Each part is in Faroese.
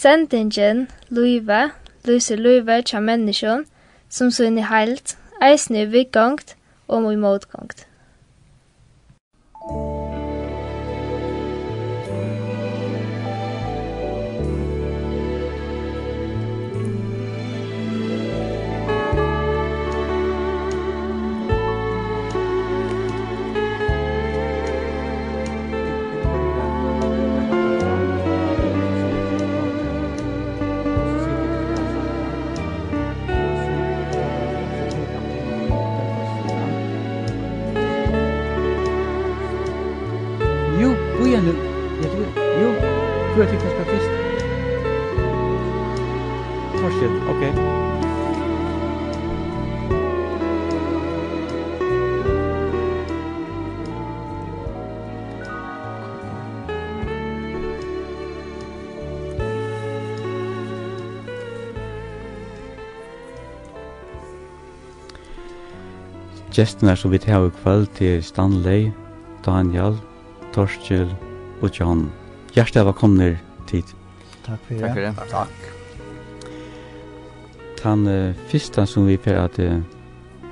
Sendingen, Luive, Luise Luive, tja menneskjon, som sunn i heilt, eisne i vikgongt og i motgongt. Thank tror jag tyckte jag spelade först. Torsten, okej. Okay. Gestene som vi tar i kveld til Stanley, Daniel, Torskjell og John. Hjertelig velkommen tid. Takk for det. Takk for det. Takk. Den uh, første som vi får at uh,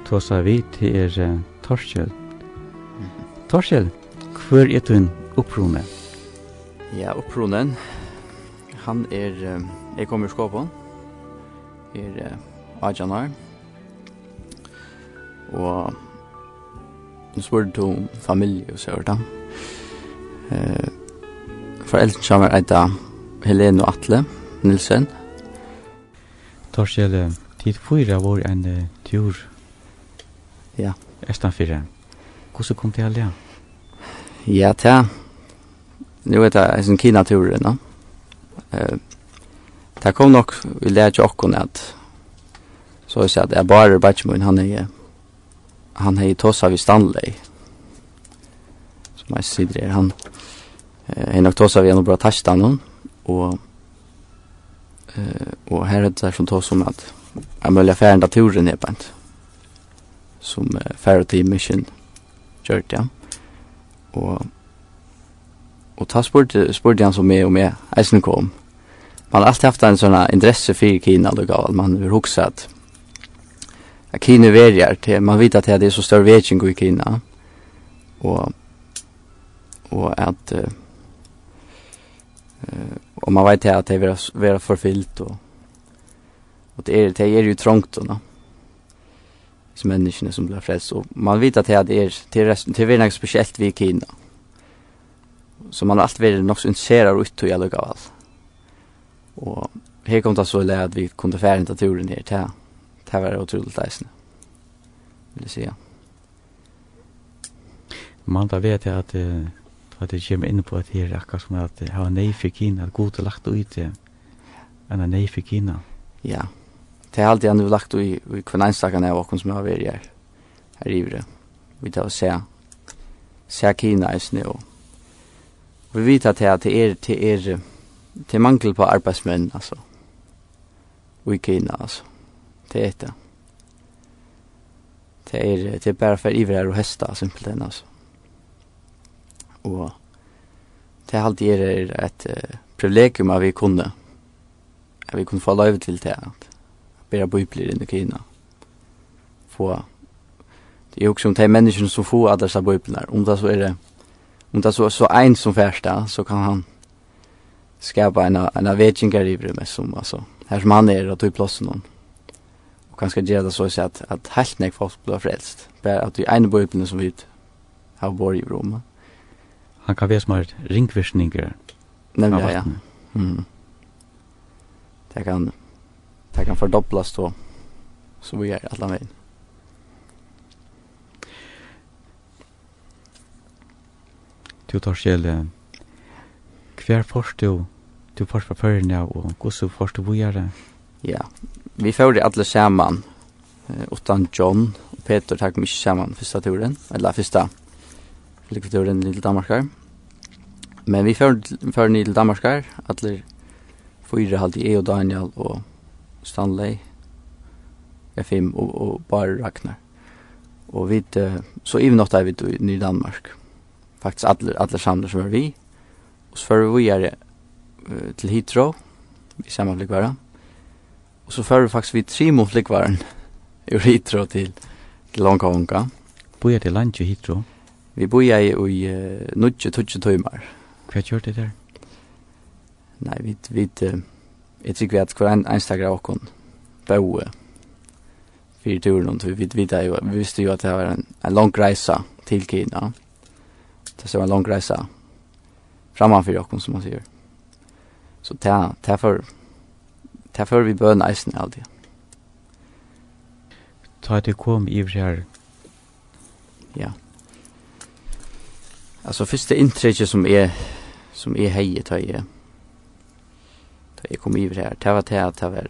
ta seg vidt til er uh, Torskjell. Torskjell, hver er du opprone? Ja, oppronen, han er, uh, jeg kommer i skåpen, er uh, Ajanar, og nå spør du om familie og så hørt han. Uh, Foreldre som er Helene og Atle Nilsen. Torskjell, tid fyra var en uh, tur. Ja. Estan fyra. Hvordan kom det alle? Ja? Ja, ta. Nu er det är en kina-tur. No? Uh, det kom nok, vi lærte jo också at så jag säger att jag bare är han er han er i Tossa vid Stanley. Som jag det, han Henrik Tosa vi är nog bra testa någon och eh och här är det som tar som att jag möjliga färden datoren är på som eh, Faraday Mission kört ja. Och och ta sport sport han som med och med Eisen kom. Man har alltid haft en sån intresse för Kina då gav man hur också att att Kina väljer till man vet att det är så stor vetning i Kina. Och och att eh, och man vet att det är vara förfyllt och och det är det är ju trångt då. No? Som människorna som blir frälst och man vet att det är till resten till är något speciellt vi kan. Så man har alltid varit något så intresserad ut och jag lukar av allt. Och här kom det så lätt att vi kunde färda inte turen ner till det var otroligt läsande. Vill du säga. Man vet att att at det kommer inn på at her akkurat som at det har nei for Kina, at god er lagt ut det, en nei for Kina. Ja, det er alltid han har lagt ut i, hver enstakken av åkken som har vært her, her i det. Vi tar og ser, ser Kina i snø. Vi vet at det er, det er, det er mangel på arbeidsmenn, altså. Og i Kina, altså. Det er det. Det er, det er bare for iver her og hesta, simpelthen, altså og det er alltid er et uh, privilegium at vi kunne at vi kunne få lov til det at bare bøybler inn i Kina få det er jo også om de menneskene som får alle disse bøyblene om det så er det om det så, så en som færsta så kan han skapa en, en vetjingar i med som alltså här som han är og tog plats någon och kanske gjøre det så att att helt nek folk blir frälst bare att vi ene bøyblene som vi har bor i brymmet han kan være smart nej Nemlig, ja, ja. Mm. Det kan, det kan fördubblas då, så vi är alla med. Du tar sjæle, hver først du, du først fra førrene, og hvordan først du vi er det? Ja, vi fører alle sammen, utan John og Peter, takk mye sammen, første turen, eller første likvidøren til Danmarkar. Men vi fører ni til Danmarkar, atler fyra halvt i E og Daniel og Stanley, jeg fem og, og bare Ragnar. Og vi, så i natt er vi i Ny Danmark. Faktisk alle, alle samler som er vi. Og så fører vi er til Hitro, vi samme flikvarer. Og så fører vi faktisk vi tre mot flikvaren, ur Hitro til, til Longkonga. Hvor til det landet Hitro? Hitro? Vi bor i i nutje tutje tøymar. Hva gjør det der? Nei, vi, vi, jeg tykker vi at hver en, enstakker av okken fyrir turen, vi, vi, vi, jo, vi visste jo at det var en, en lang reisa til Kina. Det var en lang reisa fyrir okken, som man sier. Så det er, for, det er for vi bøn eisen alltid. Ta det kom i her. Ja. Alltså första intrycket som är som är heje ta jag. Ta jag kom över här. Det var det att det var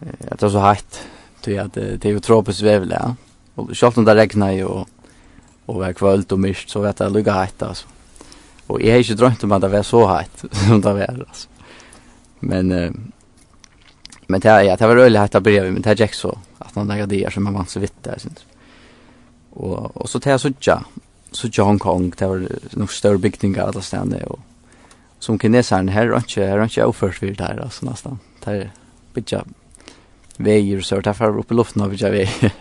eh att det var så hett. Det att det är ju tropiskt väl ja. Och självt om det regnar ju och och var kvällt och mist så vet jag lugga hett alltså. Och jag har inte drömt om att det var så hett som det var alltså. Men eh, men det ja, det var öle hett bredvid men det gick så att man lägger det som man vant så vitt där syns. Och och så tar jag sådja så Hong Kong det var nok større bygninger alle stedene, og som kineseren her er ikke, her er ikke overført for det her, altså nesten. Det er bygget veier, så det er for oppe i luften av bygget veier.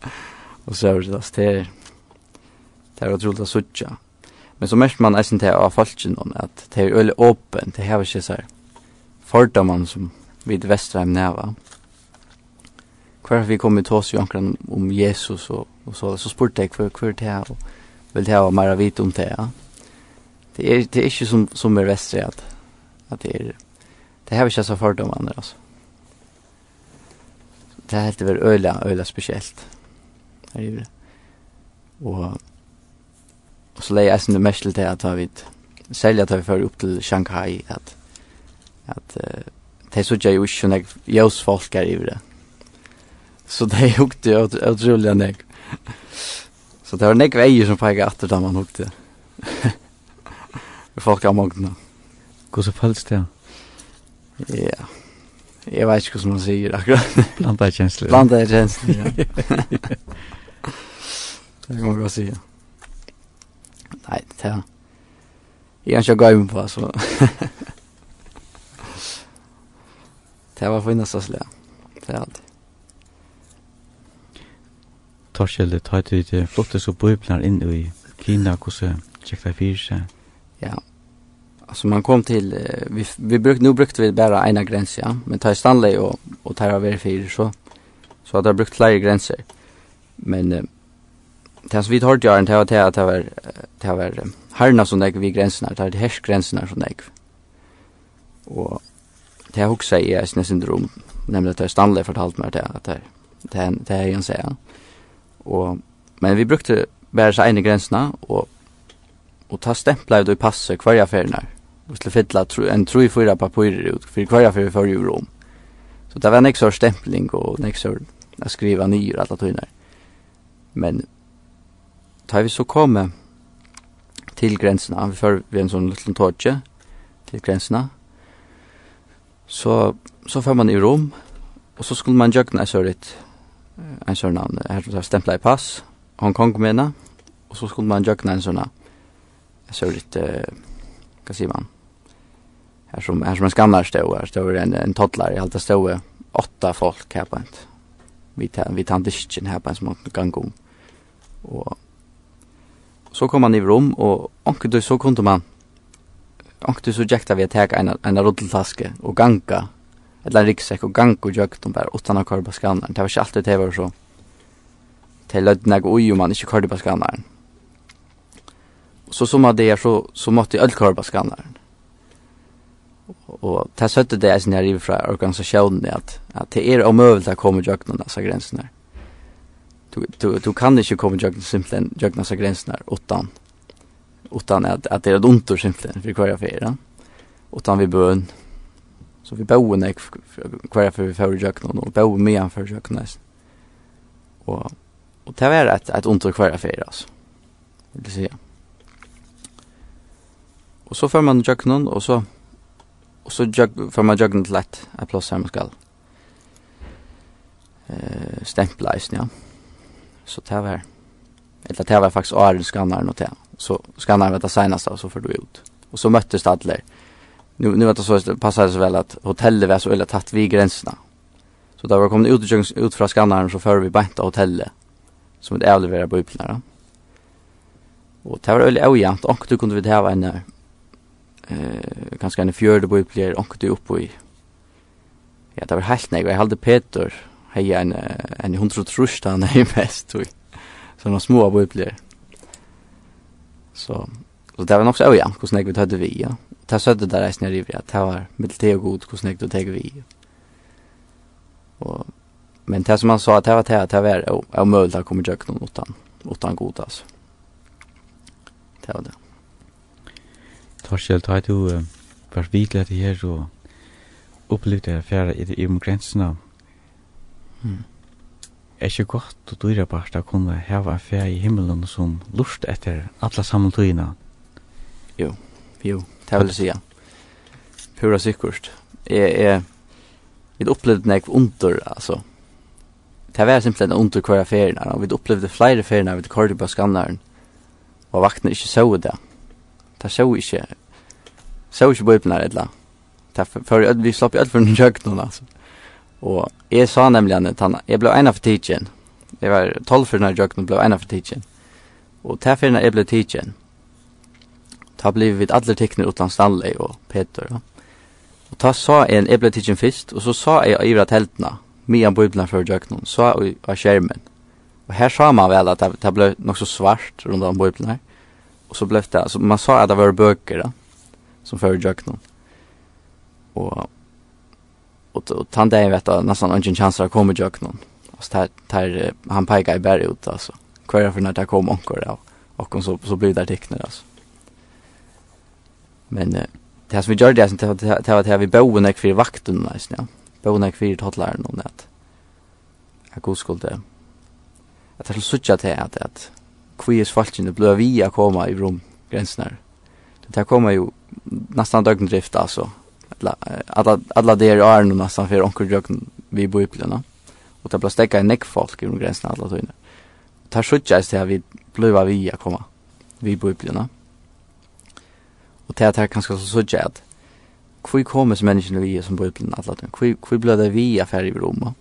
og så er det, det er, det er utrolig å suttje. Men så mest man eisen til av falsken om at det er veldig åpen, det er ikke så fordommer som vid Vesterheim neva. Hver vi kom i oss jo omkring om Jesus og, og så, så spurte jeg hver, hver det er, og vill ha mer vit om det. Ja. Det är det är inte som som är västra att att det är det här vi inte så fördomar andra alltså. Det är heter väl öla öla speciellt. Det är ju det. Och Och så lägger jag sen det mest till att ta vid sälja tar vi för upp till Shanghai att att uh, det så jag ju inte jag folk är i det. Så det är ju otroligt nek. Så det var nek veier som peikar atter da man hukte. Folk av mogna. så føles det? Ja. Jeg vet ikke hvordan man sier akkurat. Blanda er kjensler. Blanda er kjensler, ja. det kan man godt si, ja. Nei, det er... Jeg kan ikke gå inn på, så... det var finnast å slå. Det er alltid. Torskjell, det tar til det flottes og bøyplar inn i Kina, hvordan tjekk det fyrir seg? Ja, altså man kom til, vi, vi brukte, nu brukte vi bare ena grense, ja, men ta i Stanley og, og ta av hver fyrir, så, så hadde jeg brukt flere grenser. Men uh, det som vi tar til åren, det var at det var, det var herna som deg vi grensene, det var det hersgrensene som deg. Og det har husker jeg er nesten rom, nemlig at Stanley fortalt meg det, at det, det, det er en serie, ja Og, men vi brukte bare så ene grensene, og, og ta stempla ut i passet hver affæren her. Vi skulle fylla en tro i fyra papirer ut, for hver affæren før i Rom. Så det var en ekstra stempling, og en ekstra å skrive nyer, alt det. Men tar vi så kommer til grensene, vi før vi en sånn liten tårtje til grensene, så, så får man i Rom, og så skulle man gjøre så sånn litt en sån namn här som stempla i pass, Hongkong-mena, og så skulle man jökna en sån jeg ser litt, hva man, Här som, här som en skannar stod, Här stod en, en toddler, i alt det stod åtta folk här på en, vi tar en diskin her på en som kan gå og så kom man i rom, og anker så kunde man, anker så jekta vi att teka en, en rulltaske og ganga eller ryggsäck och gang och jök de bara utan att köra på skannaren. Det var inte alltid det var så. Det löd när oj om man inte körde på skannaren. Så som av det så, så måtte jag köra på skannaren. Och det sötte det är när jag från organisationen att, att det är omöjligt att komma jök någon dessa gränserna. Du, du, du kan inte komma jök simpelthen jök dessa gränserna utan utan att, att det är ett ont simpelthen för kvar jag. Utan vi bön Så vi bor nek hver för vi får i jøkken, og bor med han for jøkken nesten. Og, og det var et, et ondt hver for, altså. Vil jeg si. Og så får man jøkken, og så, og så jøk, får man jag til lett, et plass her man skal. Uh, Stempleisen, ja. Så det var, eller det var faktisk åren skannaren og det. Så skannaren var det seneste, og så får du ut. Og så møttes det alle nu nu vet att så det så väl att hotellet var så illa tatt vid gränserna. Så där var kommit ut ut från skannaren så för vi bänta hotellet som ett ärlevera biblarna. Och det var väl ojämnt och du kunde vi ha en eh kanske en fjärde bibler och du uppe i Ja, det var helt nej. Jag hade Peter hej en en 100 trusta i mest du. Så några små bibler. Så så det var nog så ojämnt hur snägg vi hade vi ja ta södde där resten jag river att det var mitt och god hur snyggt och teg vi. Och men det som han sa att det var det att det var omöjligt att komma jag någon utan utan god alltså. Det var det. Torskjell, tar du var vidlig til her og opplevde det fjerde i det om grensene. Mm. Er ikke godt og dyre bare at kunne heve en fjerde i himmelen som lust etter alle sammentøyene? Jo, jo det vil jeg si. Pura sikkert. Jeg, jeg, vi opplevde nek under, altså. Det var simpelthen under hver ferien, og vi opplevde flere ferien vi ved på skanneren. og vaktene ikke så det. Det så ikke, så ikke på øyne, eller. Det vi slapp i alt for noen kjøk noen, altså. Og jeg sa nemlig at han, jeg ble en av tidsen. Jeg var tolv for noen kjøk noen, ble en av tidsen. Og det er for jeg ble tidsen ta blev vi alla tecknar utan Stanley och Peter. Ja. Och ta sa en äpple till fist och så sa jag i vart heltna mian bibeln för jöknon så av skärmen. Och här sa man väl att det blev något så svart runt om bibeln. Och så blev det alltså man sa att det var böcker då som för jöknon. Och och och tant där vet jag nästan ingen chans att komma jöknon. Alltså där där han pekar i berg ut alltså. Kvar för när det kom ankor då. och så så blir det tecknar alltså. Men uh, det som vi gjør det, det var at vi boen ikke for vakten, nesten, ja. Boen ikke for tottleren, og at jeg god skulle, at jeg skulle sutja til at, at kvies falskene ble vi å komme i romgrensen her. Det kommer jo nesten døgndrift, altså. Alla, alla der er nå nesten for onker døgn vi bor i plena. Og det ble stekket i nekk folk i romgrensen alle tøyne. Det er sutja til at vi ble vi å komme vi bor i plena. Og det er det kanskje så så at hvor kommer som menneskene vi som bøyblin alla den? Hvor ble det vi affær i Roma?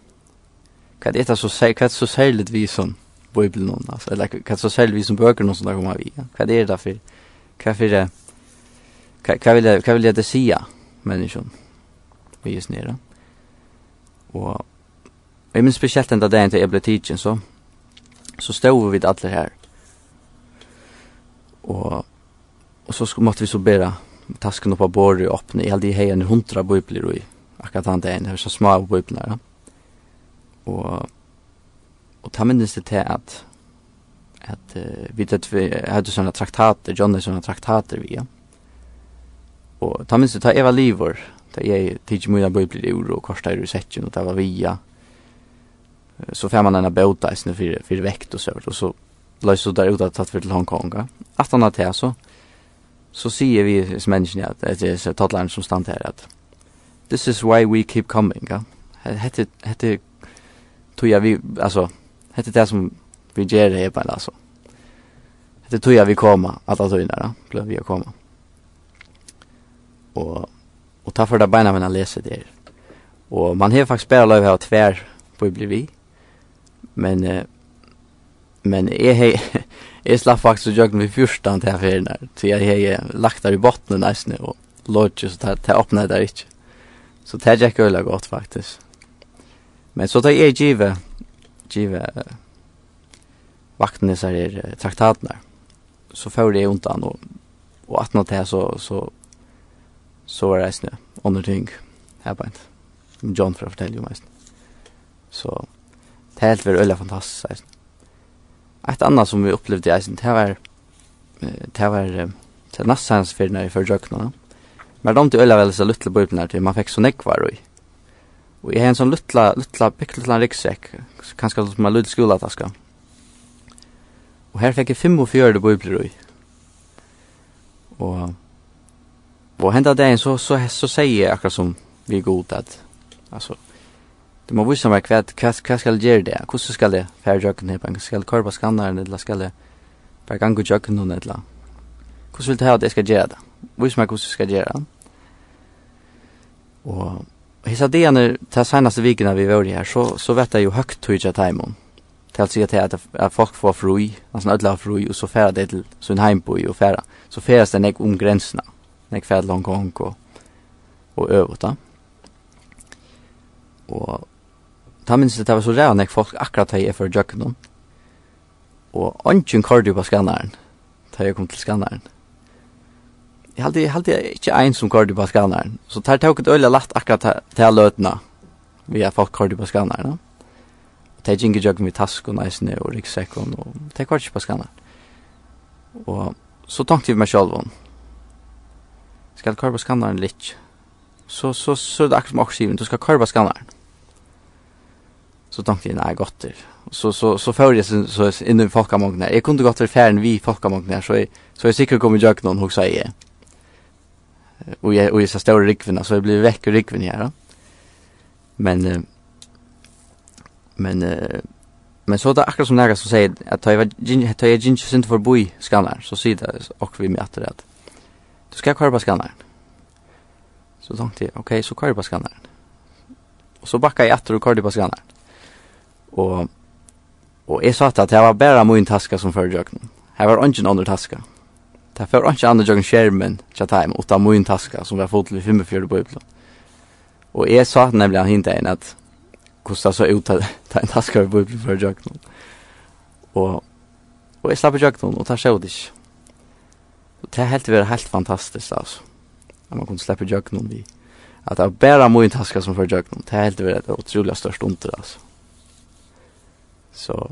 Hva er det så, så særlig vi som bøyblin noen? Altså, eller hva er så særlig vi som bøker noen som da kommer vi? Hva er det for? Hva er det? Hva vil jeg, hva vil jeg det sia menneskene vi er snera? Og jeg minns spesielt enda dagen til jeg ble tidsen så så stod vi alle her og og så skulle måtte vi så bära tasken upp på bordet och öppna i hade hejen hundra biblar i. Akkurat han det är så små biblar. Ja. Och och ta minns det till att att uh, vi det vi hade såna traktater, John Johnny såna traktater vi. Ja. Och ta minns det ta Eva Livor. Ta jag tidig mina biblar i ord och korsar i säcken och det var via så får man en båt där för för väkt och så och så löser det ut att ta för till Hongkong. Ja. Att han har det så så sier vi som menneskene at det er tattlæren som stand her at this is why we keep coming. Ja? Hette, hette, tog jeg vi, altså, hette det som vi gjør det her på altså. Hette tog jeg vi koma, at det tøyner, ja, ble vi å komme. Og, og ta for det beina mine leser det. Og man har faktisk bare lov av tver på å bli vi. Men, men jeg har, Jeg slapp faktisk å gjøre med 14 til ferien der, så jeg har lagt der i botten nesten, og lodge, så det åpnet der ikke. Så det er ikke veldig godt faktisk. Men så tar jeg give, give vaktene disse her traktaten der. Så får jeg undan, og, og at noe til så, så, så var det snø, under ting, her på en. John for å fortelle jo mest. Så det er helt veldig øyla fantastisk, ett annat som vi upplevde i det var det var det nästans för när för jökna. Men de till ölla väl så lilla bubblor till man fick så nekvar i. Och jag har en sån lilla lilla pickla ryggsäck, kanske som man lite skola taska. Och här fick jag 45 bubblor i. Och och hända det en så så så säger jag akkurat som vi är god att alltså Du må vise meg hva, hva, hva skal jeg gjøre det? Hvordan skal jeg fære jøkken her? Skal jeg korba skanneren, eller skal jeg bare gange jøkken noen, eller? Hvordan vil du ha at jeg skal gjøre det? Vise meg hvordan jeg skal gjøre det. Og hissa det när ta senaste veckorna vi var her, så så vet jeg jo høyt tog ju högt tuja timon. Till sig att at folk får fri, alltså alla fri og så färra det til sin heimboi, og färra. Så färras det jag om gränserna. Jag färd til Hongkong og, og över da. Og ta minst det var så rævn jeg folk akkurat hei for jøkken og ånden kørte på skannaren. da jeg kom til skannaren. jeg halde, jeg halde jeg ikke en som kørte på skannaren. så tar tok et øyla lagt akkurat til løtene vi har folk kørte på skannaren. og det er ikke jøkken med task og næsene og ryggsekken og det er kørte på skannaren. og så tenkte vi meg selv om skal kørte på skannaren litt så, så, så, så er det akkurat som oksivn du skal kørte på skannaren så tänkte jag nej gott det. Så så så för jag så, så in i folkamogna. Jag kunde gått för färden vi folkamogna så jag, så jag säkert kommer jag någon hur säger. Och jag och jag så stora rikvinna så jag blir veck och rikvin här då. Men men men så där akkurat som några som säger att ta jag ta jag inte synd för boy skannar så säger det och vi möter det. Du ska köra på skannaren. Så tänkte jag okej okay, så kvar på skannaren. Och så backar jag åter och kör på skannaren. Og, og eg sa at det var bare min taska som fører jøkken. Her var ingen andre taska. Det var ikke andre jøkken skjermen til time, utan min taska som var fotelig 45 på Ypland. Og eg sa nemlig han hintet inn at hvordan så ut ta en taska vi burde fører jøkken. Og, og eg slapp jøkken, og det skjedde ikke. Og det helt var helt fantastisk, altså. At man kunne slippe jøkken vi. At det var bara min taska som fører jøkken. Det helt var det utrolig största under, altså. Så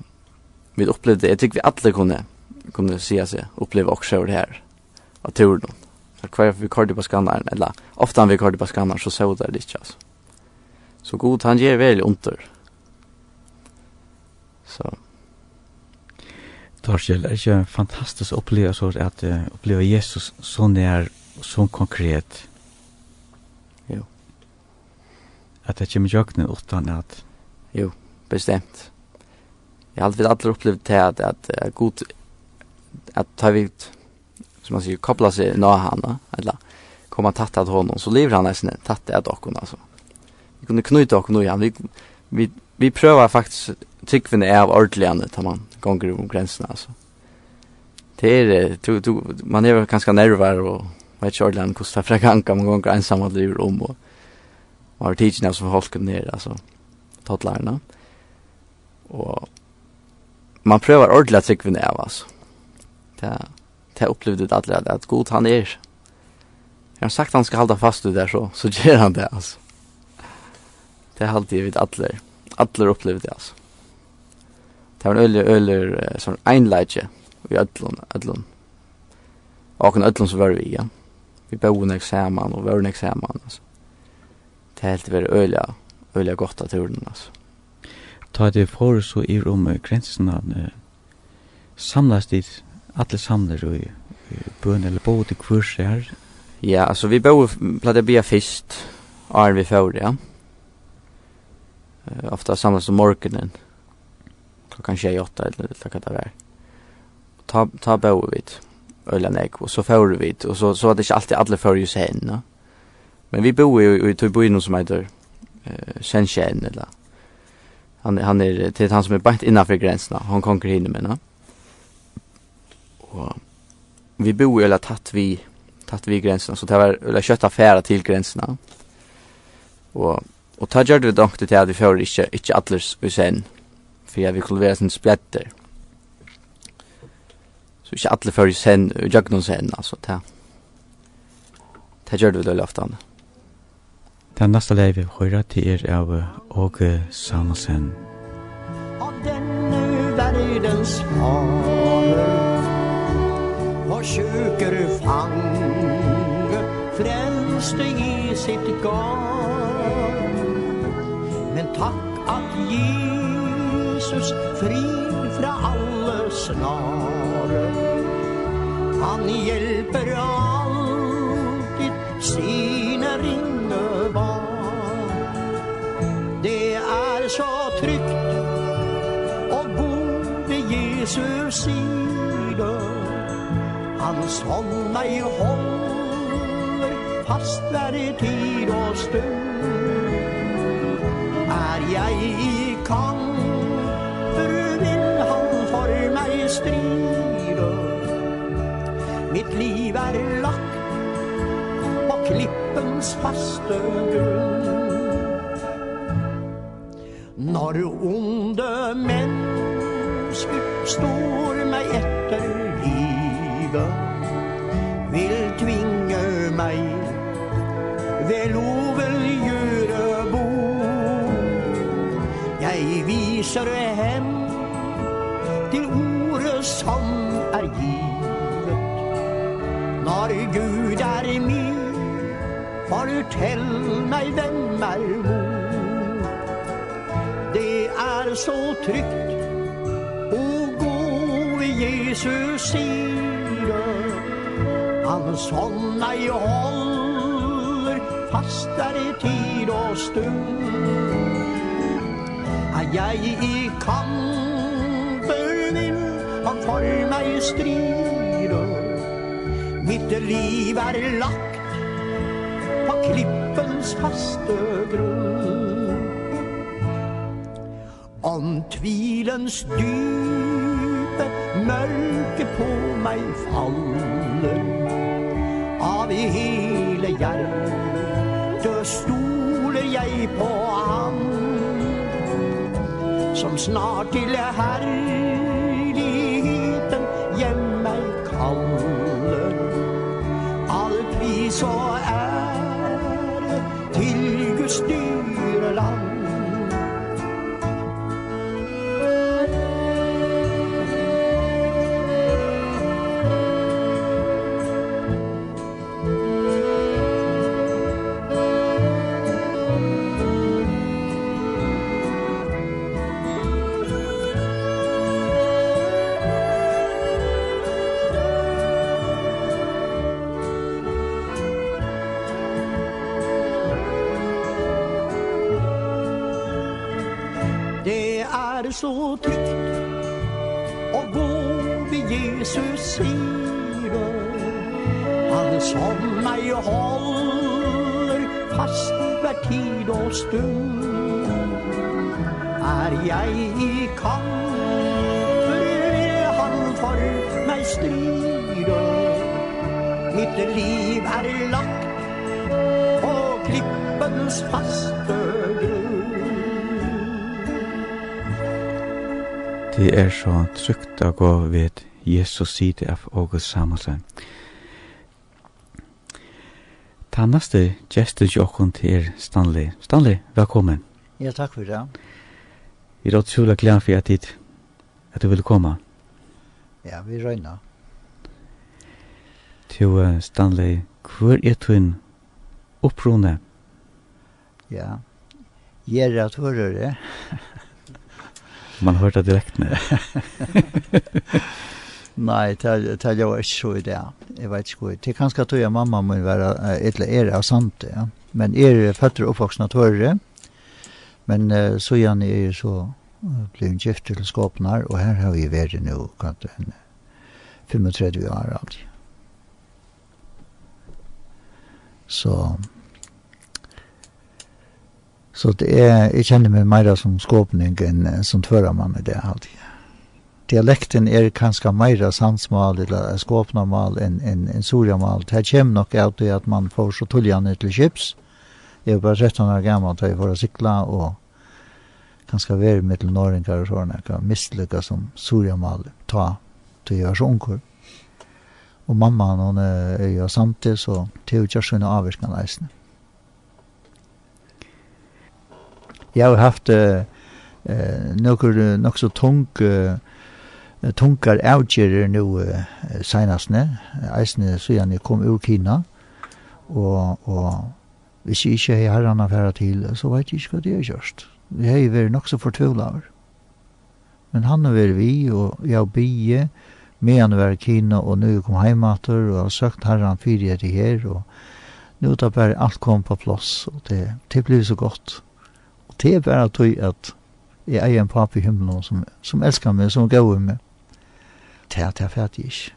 vi upplevde, jag tycker vi alla kunde kunde se sig uppleva också det här av turen. Så kvar vi kallade på skannaren eller ofta vi kallade på skannaren så såg det lite alltså. Så god han ger väl under. Så Torskjell, er ikke fantastisk å oppleve så at uh, oppleve Jesus så nær og så konkret? Jo. At det kommer jøkken utan at... Jo, bestemt jag har alltid alla upplevt det att att god att ta vi som man säger koppla sig nå han eller komma tatt att honom så lever han nästan tatt att och hon alltså. Vi kunde knyta och nu igen vi vi vi prövar faktiskt tycker vi är av ordligen tar man gånger om gränserna alltså. Det är du, du, man är ganska nervös och vet inte ordligen kostar fraganka man gånger ensam att leva om och har teaching som folk ner alltså tattlarna. Och man prøver ordentlig at sikvinn av, oss. Det, det opplevde det alle, at god han er. Jeg har sagt han skal halda fast ut der, så, så gjør han det, altså. Det har alltid vid alle, alle opplevde det, altså. Det var en øyler, øyler, sånn einleitje, i ødlun, ødlun. Og en ødlun så var vi, ja. Vi bor en saman, og var en saman, altså. Det är helt vært øyler, øyler godt av turen, altså ta det for så i rom grensen av samlas dit alle samler og bøn eller bo til kvurs her. Ja, altså vi bo pleide bia fyrst er vi får, ja. Uh, ofta samlas om morgenen klokkan 28 eller klokka det var. Ta, ta bo vi øyla nek, og så får vi og så, så var det ikke alltid alle får jo sen, no? Men vi bo i, i, i, i, i, i, som i, i, i, han han är till han som är bant innanför gränserna. Han konkur hinner med va. Och vi bor ju eller tatt vi tatt vi gränserna så det var eller kötta färra till gränserna. Och och tar jag det dock till att vi får inte inte allers vi sen för jag vill vara sen splätter. Så inte alla för sen jag någon sen alltså ta Det gör det väl. Mm. Den neste leie vi høyre til er av Åge Samuelsen. Av denne verdens hale Og sjuker fange frelste i sitt garn. Men takk at Jesus fri fra alle snare. Han hjelper alltid sin Jesus sida Hans hånd meg håller Fast der i tid og stund. Er jeg i kamper Vil han for meg strida Mitt liv er lagt På klippens faste grunn. Når onde menn står mig livet Vil tvinge mig ved loven gjøre bo. Jeg viser hem til ordet som er givet. Når Gud er min Fortell meg hvem er mor Det er så trygt Jesus sier Han sånna i håller fastar i tid och stund. Er jeg i kampen vill han för mig strider Mitt liv är lagt på klippens faste grunn. Om tvilens dyr late mørke på meg faller Av i hele hjertet stoler jeg på han Som snart til herre. är så trygt. Å gå vid Jesus sida Han som meg holder fast hver tid og stund. Er jeg i kamp For han for meg strider Mitt liv er lagt På klippens faste Det er så trygt å gå ved Jesus side av August Samuelsen. Ta neste gesten til åkken til Stanley. Stanley, velkommen. Ja, takk for det. Vi er utrolig glad for at, dit, at du vil komme. Ja, vi røyna. Til uh, Stanley, hvor er du opprone? Ja, gjerra er det. Man hørte det direkt med. Nei, det er jo ikke så i det. Jeg vet ikke hvor. Det er kanskje at jeg mamma må være et eller er av sant det. Ja. Men er føtter oppvoksne tørre. Men uh, så gjerne er så blir en gift til skåpene og her har vi vært nå kanskje 35 år aldri. Så Så det er, jeg kjenner meg mer som skåpning enn som tvøramann i det alltid. Dialekten er kanskje mer sansmal eller skåpnamal enn en, en surjamal. Det kommer nok av det at man får så tullene til chips. Jeg var 13 år gammel att jeg får sikla og kanskje være med till norringer og sånne. Jeg kan som surjamal ta til jeg var så unger. Og mamma, hun er jo samtidig, så til å gjøre sånne avvirkene eisene. Jag har haft eh några något så tung uh, tungar avgjerer nu uh, senastne, eisne siden jeg kom ur Kina, og, og hvis jeg ikke har herran affæra til, så vet jeg ikke hva det er gjørst Vi har jo vært nok så fortvivlaver. Men han har vært vi, og jeg har bygge med han var i Kina, og nu kom heimater, og har søkt herran fyrir etter her, og nu tar bare alt kom på plass, og det, det blir så godt det er bare tøy at jeg eier en papi i himmelen som, som elskar meg, som går med meg. Det er det er ferdig ikke.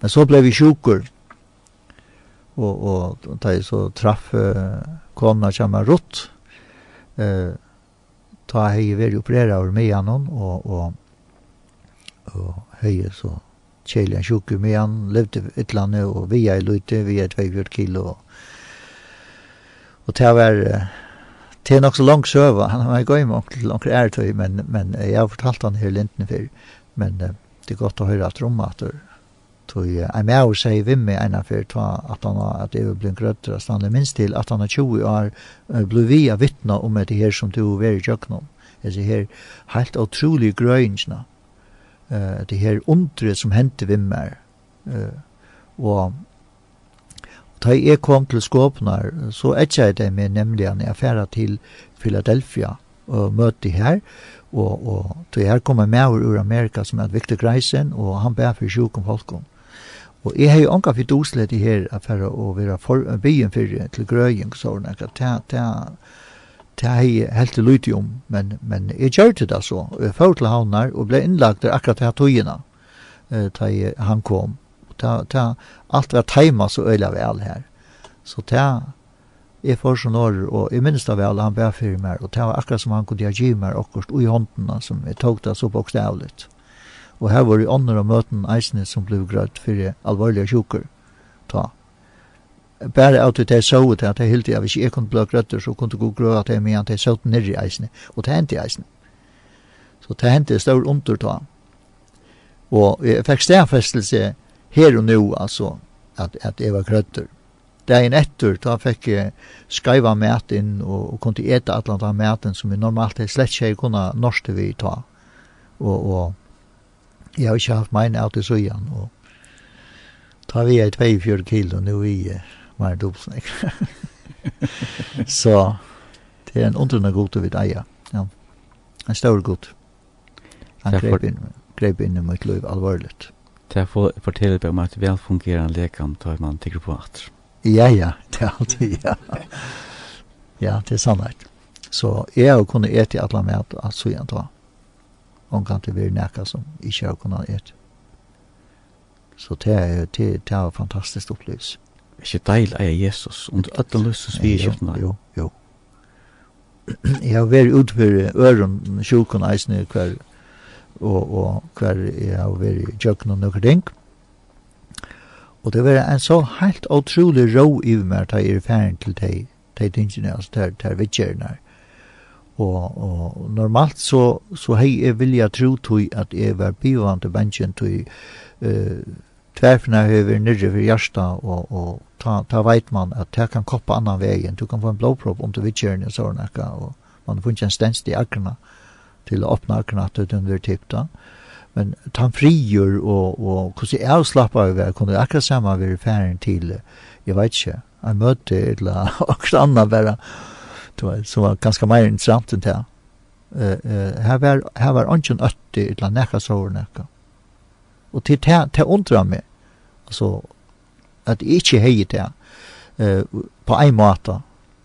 Men så ble vi sjukker, og, og da jeg så traff uh, kona kjemmer rått, uh, ta jeg vært opereret over med honom, og, og, og hei så kjellig en sjukker med han, levde et eller annet, og vi er løyte, vi er 2 kilo, og Og det var det er nok så langt søva. Han har gått med onkel langt Ertøy, men, men jeg har fortalt han her linten før. Men det er godt å høre at rommet at tog jeg med å si vi med en av fyrt at han har at det er blitt grøtter at han er minst til at han er 20 år blitt vi av vittne om det her som du var i kjøkkenom det her helt utrolig grøynsna uh, det her undre som hendte vi med uh, og da jeg kom til Skåpnar, så etter jeg det med nemlig en affære til Philadelphia og møte her, og, og til her kom med ur Amerika som er et viktig reisen, og han ber for sjuk om folkom. Og jeg har jo anka fitt oslet i her affæra og vera for, byen fyrir til Grøying, så hun ekka, ta, ta, Det har jeg helt lydig om, men, men jeg gjør det da så. Jeg får til havnar og ble innlagt der akkurat her togina, eh, da han kom ta, ta, alt var teima så øyla vel her. Så ta, jeg får sånn år, og jeg minnes det vel, han ber fyrir meg, og ta var akkurat som han kunne gi meg akkurat ui hånden, som jeg tog det så bokstavligt. Og her var det ånder av møten eisene som ble grøtt fyrir alvorlige sjukker. Ta. Bare at jeg så ut at jeg hilti at hvis jeg kunne bli grøtt så kunne jeg gå grøtt at jeg med at jeg så ut nirri eisene, og det hendte eisene. Så det hendte stor under ta. Og jeg fikk stedfestelse her och nu alltså att att Eva krötter. Dagen etter, da fick jeg skriva mat in och, kunne kunde äta alla annet maten som vi normalt är slett inte kunna norska vi ta. Och och jag har inte haft min out i søyan. Og ta vi ett 24 kilo nu i mer dubbelsnäck. så det är en underna god vid eja. Ja. En stor god. Han grep inn, grep inn i mitt liv alvorligt. Det er forteller meg om et velfungerende lekan tar man tykker på at. Ja, ja, det er alltid, ja. Ja, det er sannhet. Så jeg har kunnet ete alle med at så igjen da. Hun kan det være nækka som ikke har kunnet et. Så det er, det, det er fantastisk opplevelse. Det er ikke deilig av Jesus, om du alle løsens vi er kjøpten Jo, jo. Jeg har vært utført øren, sjukken eisene hver og, og hver jeg har vært i kjøkken og noen ting. Og det var en så helt utrolig rå i meg at jeg er ferdig til de, de tingene, altså til, de vittjerne. Og, og normalt så, så hei jeg vilja tro til at jeg var bivant til bensjen til uh, tverfene høver nyrre for hjärsta og, og ta, ta veit man at det kan koppa annan vegen, du kan få en blåpropp om du vittjerne og sånn, og man får ikke en stens i akrena til å åpne akkurat ut under tipta. Men ta frigjør og, og hvordan jeg slappar av det, kunne akkurat samme være ferdig til, jeg vet ikke, jeg møtte et eller annet annet bare, som var ganske mer interessant enn det. Uh, uh, her var, her var ønsken øtti et eller annet nekka sår nekka. Og til det, det undrer meg, altså, at jeg ikke heier det, uh, på en måte,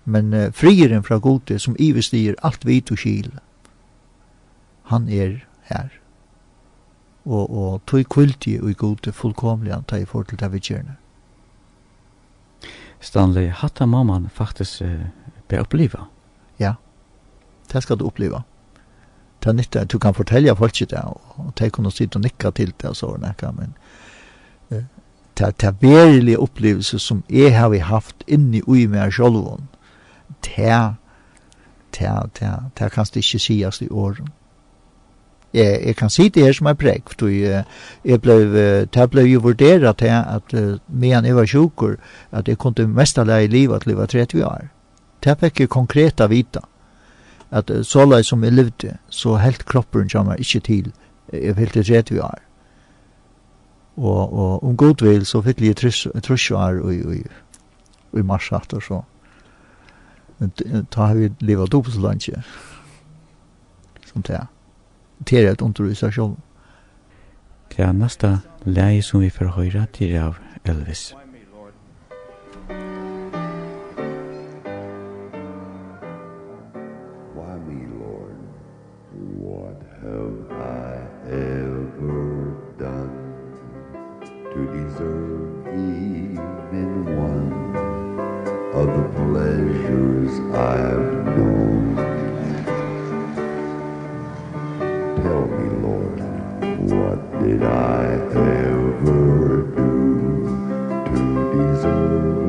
men uh, frieren fra gode som ivestiger alt vi og kjile han er her. Og, og tog kvöldi og i gode fullkomlig han tar i forhold til det vi gjerne. Stanley, hatt mamman faktisk uh, be oppleva? Ja, det skal du oppleva. Det er nytt, du kan fortelle folk det, og de kunne sitte og nikka til det og så, nekka, men uh, det er verilige opplevelse som jeg har haft inni ui meg sjolvån, det er, det er, det er, det er, det ja, jeg kan si det her som er prekk, for jeg, jeg ble, det ble jo vurderet til at medan jeg var sjukker, at jeg kunne mest alle i livet til jeg var 30 år. Det fikk jeg konkret vita, at så lai som jeg levde, så helt kroppen kommer ikke til, jeg fikk til 30 år. Og, og om god vil, så fikk jeg trusjoar år i, i, i mars og så. Men da har vi livet opp så langt, som det er til et undervisa sjálv. Det er neste leie som vi får høre til av Elvis. Musik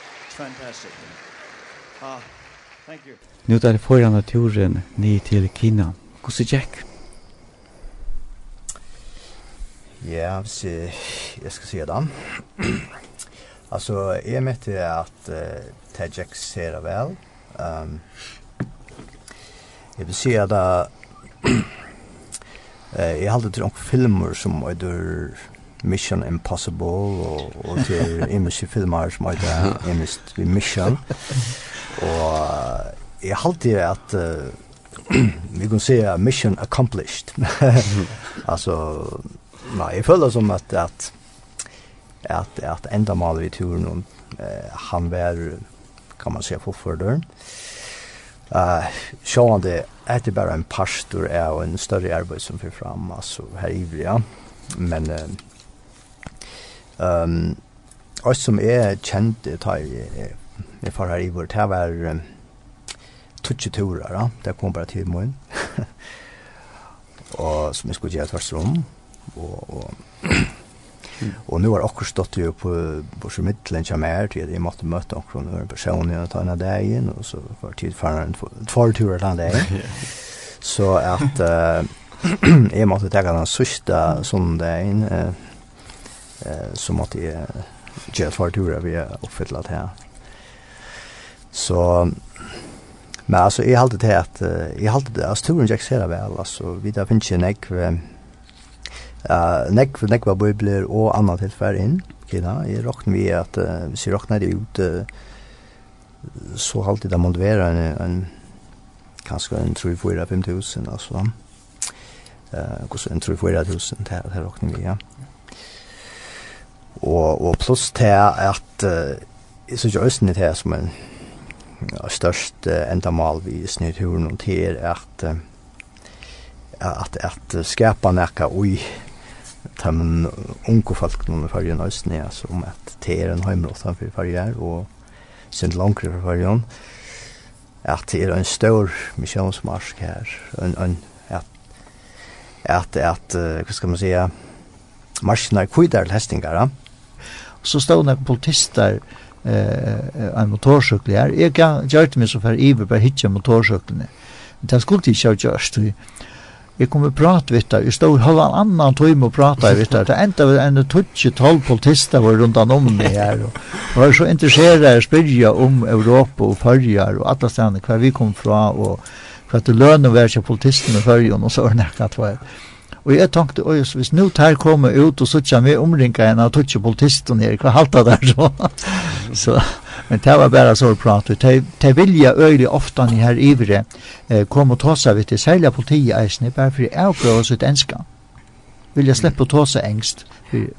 fantastic. Ah, thank you. Nu där får han naturen ni till Kina. Hur ser Jack? Ja, så jag ska se dem. alltså, med mätte att uh, Tajak ser väl. Um, jeg vil si at Eh, jag har till några filmer som är Mission Impossible og, og til imiske filmer som heter imist vi Mission. Og jeg halte at uh, vi kan se Mission Accomplished. altså, nei, jeg føler som at, at at at enda mal vi turen om eh, han var kan man säga forförder. Eh så han det är det bara en pastor är och en större arbete som för fram alltså här i ja. Men Ehm um, som er kjent ta jeg, jeg far her i vår det var um, tutsi turer da, det kom bare til morgen og som jeg skulle gjøre tvers om og, og Og nu har akkur stått jo på Borsumidlen kjem her til jeg måtte møte akkur når en person jeg tar en dag og så var tid for en tvartur til en dag. Så at uh, jeg måtte ta den sørste sånn dag uh, eh, så måtte jeg gjøre fartura vi er oppfytlet her. Så, men alltså jeg halte det at, jeg halte det, alltså turen jag ser vel, altså, vi där da finnes ikke nekv, uh, nekv, nekva bøybler og anna tilfær in. kina, i råkner vi at, uh, vi ser råkner det ut, uh, så alltid det måste vara en, en, kanske en 3-4-5 tusen, Eh uh, hvordan en 3-4 tusen, det råkner vi, ja. Og, og pluss til at uh, jeg synes jo Østen er som en ja, størst uh, endamal vi snitt snedturen og til er at uh, at, at skapa nekka ui tammen unge folk noen i fargen Østen er som at det er en heimlåta for fargen og sind langre for fargen at det er en stor misjonsmarsk her en, en, at at, at, uh, hva skal man sige marsjene kvidar lestingar. Og så stod nek politister eh, en motorsykkel her. Jeg gjørte meg så for iver bare hitje motorsyklene. Men det skulle ikke ha gjørst. Jeg kom og prat vitt der. Jeg stod halv en annan time og prata vitt der. Det enda var en tutsi tolv politister var rundt om meg her. Og var så interesseret å spyrja om Europa og Førjar og alle stedene hver vi kom fra og for at det lønne var ikke politistene Førjar, og så var det nekket at var Og jeg tenkte, oi, hvis nå tar kommer ut og så med vi omringa en av tutsi politisten her, hva halta der så? så men det var bare så prat. Det, det vilja øyelig ofta ni her ivre eh, kom og tåsa vidt det, særlig av politiet eisne, bare for jeg avprøver sitt enska. Vilja slippe å tåsa engst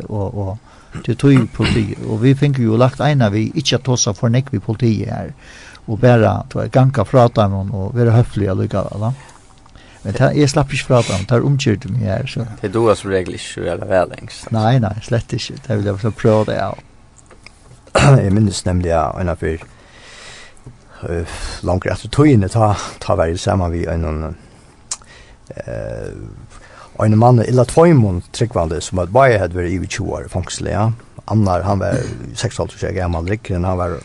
og, og til tog politi. Og vi finner jo lagt ena vi ikke tåsa for nekk vi politiet her og bare ganka fra dem og være høflige lykka va. Men det är slapp inte prata om, det är omkört mig här. Så. Det är då som regel inte så jävla väl längst. Nej, nej, slett inte. Det vill jag så prata av. jeg minnes nemlig, ja, en av er uh, långt efter togene ta, ta vare sammen vi en eh en mann, illa tvøymon, tryggvande som att bare hadde vært i 20 år fangselig, ja. Annar han var 6 år så gammal, Rickren han var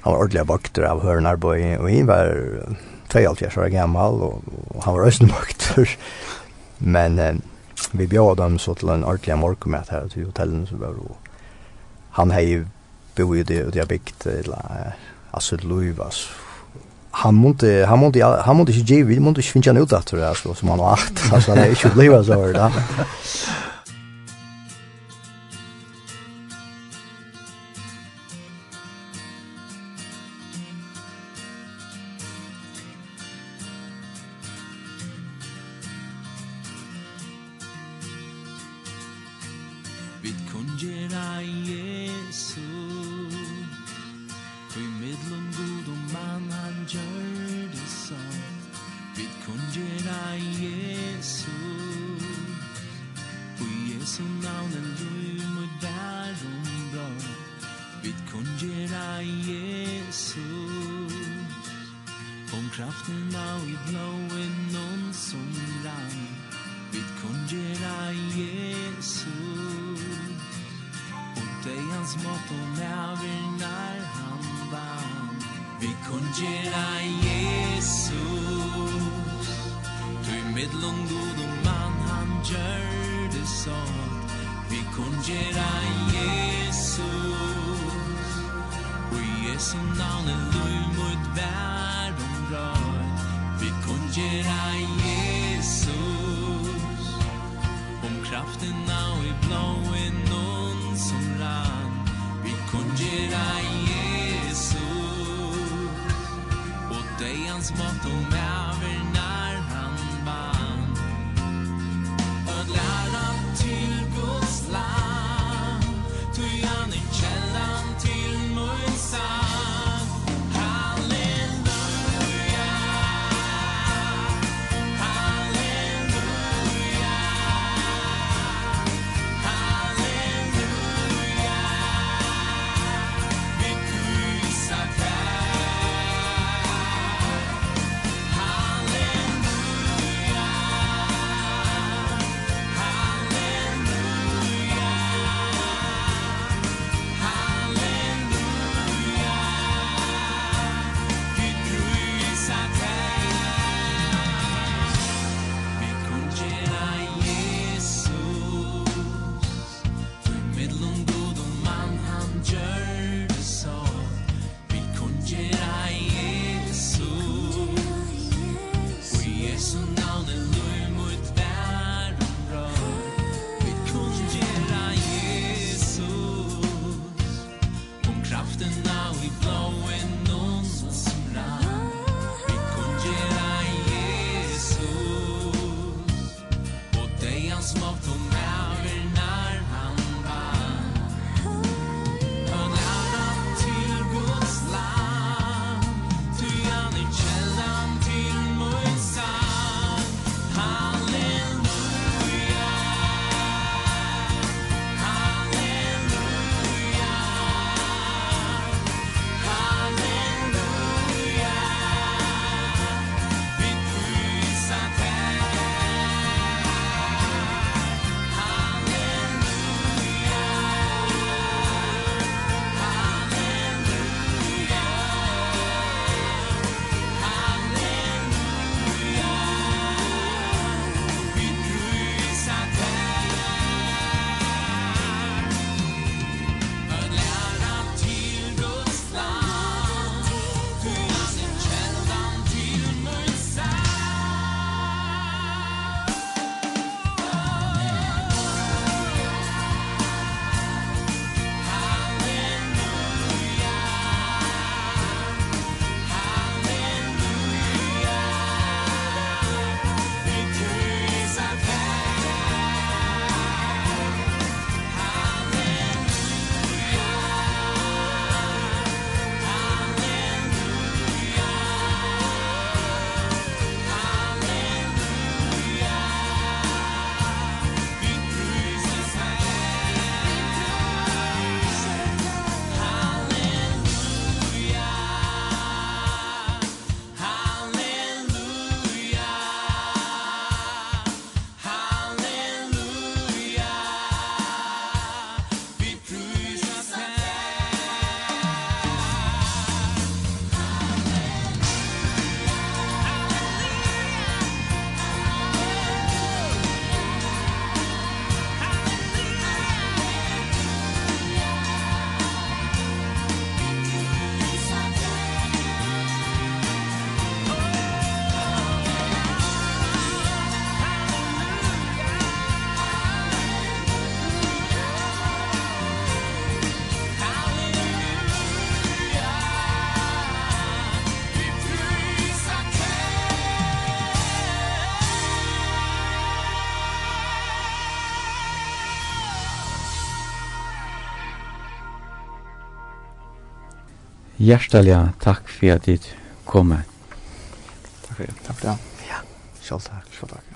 han var ordentlig vakter av hörnarboj og han var 72 år gammal og, og han var östnmökter. Men eh, vi bjöd dem så til en ordentlig morgomät her til hotellen så var och han hei bo i det och det har byggt alltså Luivas. Han måste han måste han måste inte ge vi måste inte finna ut att det så som han har alltså han är ju Luivas så där Vid kungjera Jesu För medlum god og man han gjør det sånt Vid kungjera Jesu Och Jesu navn en lui mot världen bra Vid kungjera Jesu Om kraften av i blå smått næver nävingar han vann. Vi kongera Jesus. Du i medlång god og mann han gjør det sånt Vi kongera Jesus. Og i Jesu navn er du mot världen rød Vi kongera Jesus. Om kraften av i blåa Kungerai Jesus. Og dig hans mat och män Hjertelig takk for at du kom. Takk for det. Takk for det. Ja. Selv takk. Selv takk.